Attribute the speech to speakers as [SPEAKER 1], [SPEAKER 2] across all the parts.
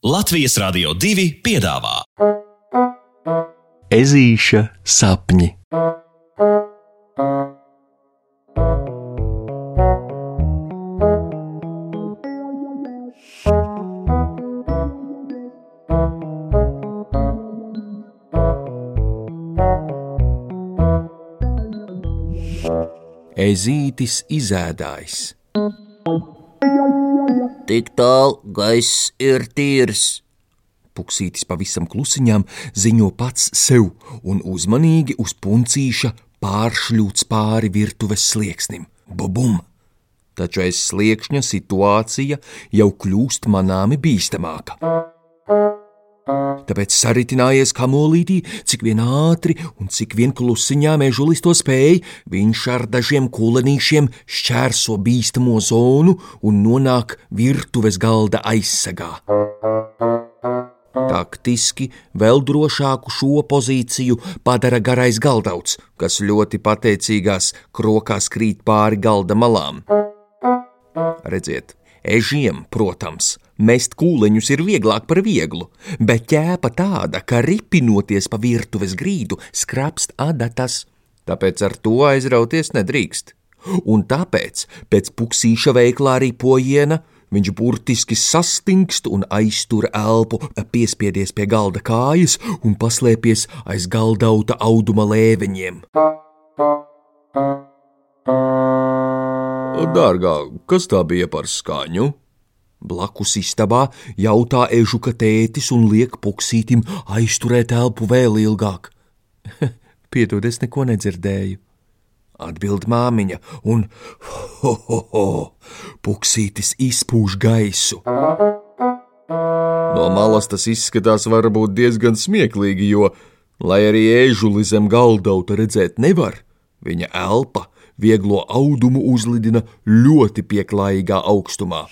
[SPEAKER 1] Latvijas Rādio 2 piedāvā
[SPEAKER 2] Ezīša sapņi. Ezītis izēdājs.
[SPEAKER 3] Tik tālu gaiss ir tīrs.
[SPEAKER 2] Puksītis pavisam klusiņām ziņo pats sev un uzmanīgi uz puncīša pāršļūts pāri virtuves slieksnim. Bubum! Taču aiz sliekšņa situācija jau kļūst manāmi bīstamāka. Tāpēc saritinājies kamolītī, cik vien ātri un cik vien klusiņā mežulis to spēja, viņš ar dažiem kulenīšiem šķērso bīstamo zonu un nonāk virtuves galda aizsegā. Taktiski vēl drošāku šo pozīciju padara garais galdauts, kas ļoti pateicīgās krokās krīt pāri galda malām. Redziet, ežiem, protams, Mest kūleņus ir vieglāk par vieglu, bet ķēpa tāda, ka ripinoties pa virtuves grīdu, skrapst adatas. Tāpēc ar to aizrauties nedrīkst. Un tāpēc pēc puksīša veiklā ripojiena viņš burtiski sastingst un aiztur elpu, piespiedies pie galda kājas un paslēpies aiz galdauta auduma lēveņiem. Dārgā, kas tā bija par skaņu? Blakus istabā jautā ežuka tētis un liek puksītim aizturēt elpu vēl ilgāk. Piedod, es neko nedzirdēju. Atbild māmiņa, un ho, ho, ho, puksītis izpūš gaisu. No malas tas izskatās varbūt diezgan smieklīgi, jo, lai arī ežuli zem galdauta redzēt nevar, viņa elpa vieglo audumu uzlidina ļoti pieklājīgā augstumā.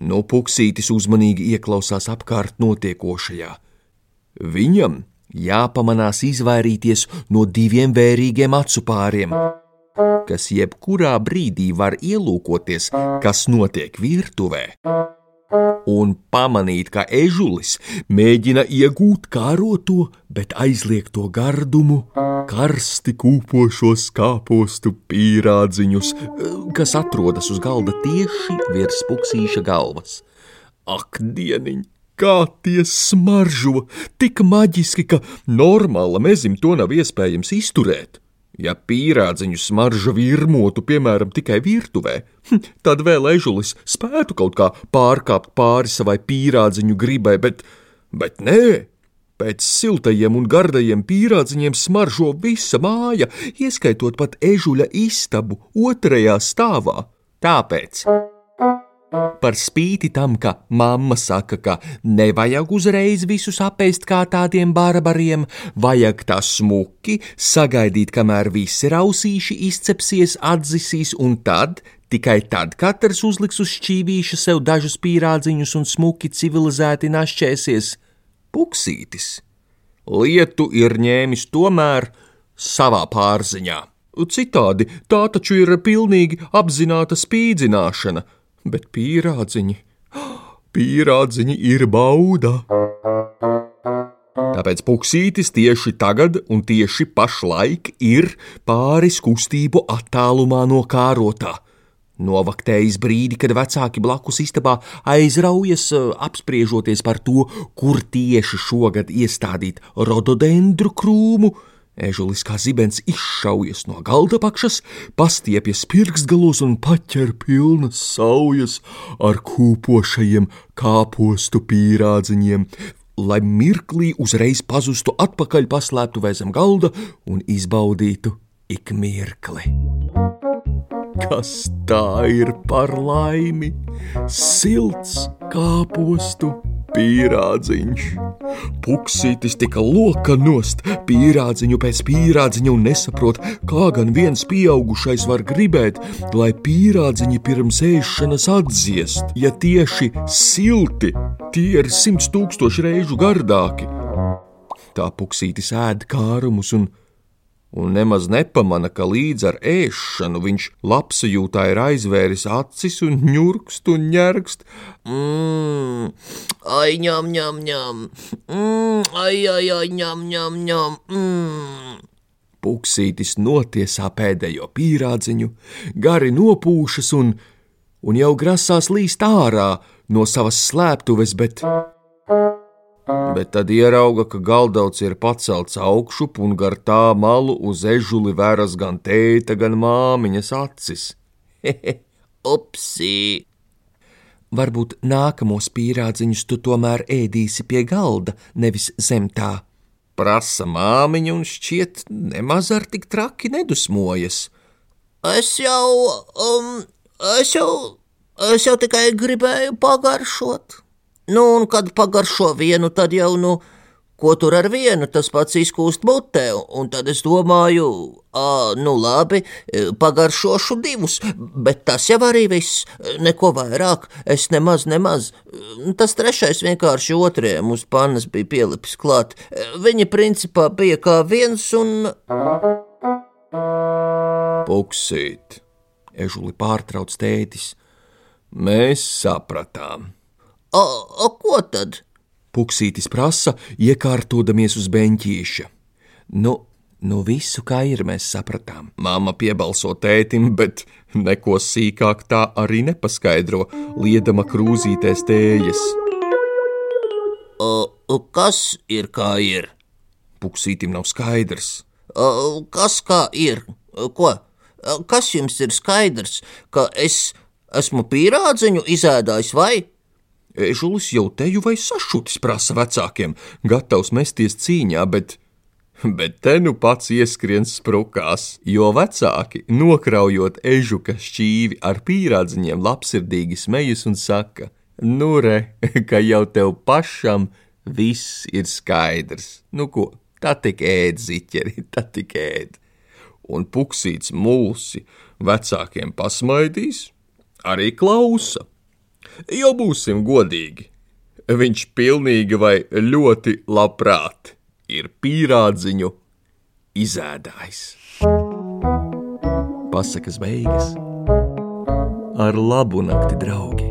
[SPEAKER 2] No puksītis uzmanīgi ieklausās apkārt notiekošajā. Viņam jāpamanās izvairīties no diviem vērīgiem acu pāriem, kas jebkurā brīdī var ielūkoties, kas notiek virtuvē un pamanīt, ka ežulis mēģina iegūt kāroto, bet aizliegto gardumu, karsti kūpošos kāpostu pīrādziņus, kas atrodas uz galda tieši virs puksīša galvas. Ak, dieniņ! Kā tie smaržo, tik maģiski, ka normāla mezim to nav iespējams izturēt. Ja pīrādziņu smarža virmotu, piemēram, tikai virtuvē, hm, tad vēl ežulis spētu kaut kā pārkāpt pāri savai pīrādziņu gribai, bet, bet nē, pēc siltajiem un gardajiem pīrādziņiem smaržo visa māja, ieskaitot pat ežuļa istabu otrajā stāvā. Tāpēc Par spīti tam, ka mamma saka, ka nevajag uzreiz visus apēst kā tādiem barbariem, vajag tā smuki sagaidīt, kamēr visi rausīši izcepsies, atzisīs, un tad, tikai tad katrs uzliks uz šķīvīša sev dažus pīrādziņus un smuki civilizēti našķēsies. Puksītis lietu ir ņēmis tomēr savā pārziņā. Citādi tā taču ir pilnīgi apzināta spīdzināšana bet pīrādziņi, pīrādziņi ir bauda. Tāpēc puksītis tieši tagad un tieši pašlaik ir pāris kustību attālumā no kārotā. Novaktējis brīdi, kad vecāki blakus istabā aizraujas, apspriežoties par to, kur tieši šogad iestādīt rododendru krūmu, Ežulis kā zibens izšaujas no galda pakšas, pastiepjas pirkstgalos un paķer pilnas saujas ar kūpošajiem kāpostu pīrādziņiem, lai mirklī uzreiz pazustu atpakaļ paslēptuvē zem galda un izbaudītu ik mirkli. Kas tā ir par laimi? Silts kāpostu pīrādziņš. Puksītis tika loka nost pīrādziņu pēc pīrādziņa un nesaprot, kā gan viens pieaugušais var gribēt, lai pīrādziņi pirms ēšanas atdziest, ja tieši silti tie ir simts tūkstoši reižu gardāki. Tā puksītis ēd kārumus un, un nemaz nepamana, ka līdz ar ēšanu viņš lapsajūtā ir aizvēris acis un ņurkst un ņērkst.
[SPEAKER 3] Mmm, ai, ņem, ņem, ņem. Mmm, ai, ai, ai, ņem, ņem, ņem. Mmm.
[SPEAKER 2] Puksītis notiesā pēdējo pīrādziņu, gari nopūšas un, un jau grasās līst ārā no savas slēptuves, bet bet tad ierauga, ka galdauts ir pacelts augšup un gar tā malu uz ežuli veras gan tēta, gan māmiņas acis.
[SPEAKER 3] Upsī!
[SPEAKER 2] Varbūt nākamos pīrādziņus tu tomēr ēdīsi pie galda, nevis zem tā. Prasa māmiņa un šķiet nemaz ar tik traki nedusmojas.
[SPEAKER 3] Es jau, um, es jau, es jau tikai gribēju pagaršot. Nu, un kad pagaršo vienu, tad jau, nu, ko tur ar vienu, tas pats izkūst mutē, un tad es domāju, ā, nu labi, pagaršošu divus, bet tas jau arī viss, neko vairāk, es nemaz, nemaz. Tas trešais vienkārši otriem uz pannas bija pielipis klāt. Viņa principā bija kā viens un.
[SPEAKER 2] Puksīt, ežuli pārtrauc tētis. Mēs sapratām.
[SPEAKER 3] O, o ko tad?
[SPEAKER 2] Puksītis prasa, iekārtodamies uz beņķīša. Nu, nu visu kā ir, mēs sapratām. Māma piebalso tētim, bet neko sīkāk tā arī nepaskaidro, liedama krūzītēs tējas.
[SPEAKER 3] O, o, kas ir kā ir?
[SPEAKER 2] Puksītim nav skaidrs.
[SPEAKER 3] O, kas kā ir? Ko? Kas jums ir skaidrs, ka es esmu pīrādziņu izēdājis vai?
[SPEAKER 2] Ežulis jau teju vai sašutis prasa vecākiem, gatavs mesties cīņā, bet, bet te nu pats ieskriens sprukās, jo vecāki, nokraujot ežuka šķīvi ar pīrādziņiem, labsirdīgi smejas un saka: Nu, re, ka jau tev pašam viss ir skaidrs. Nu, ko, tā tik ēd ziķeri, tā tik ēd. Un puksīts mūsi vecākiem pasmaidīs, arī klausa. Jo būsim godīgi, viņš pilnīgi vai ļoti labprāt ir pīrādziņu izēdājis. Pasakas beigas ar labu nakti, draugi!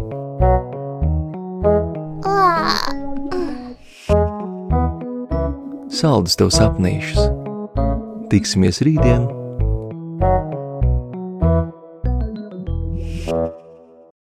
[SPEAKER 2] Saldus tev sapnīšus! Tiksimies rītdien!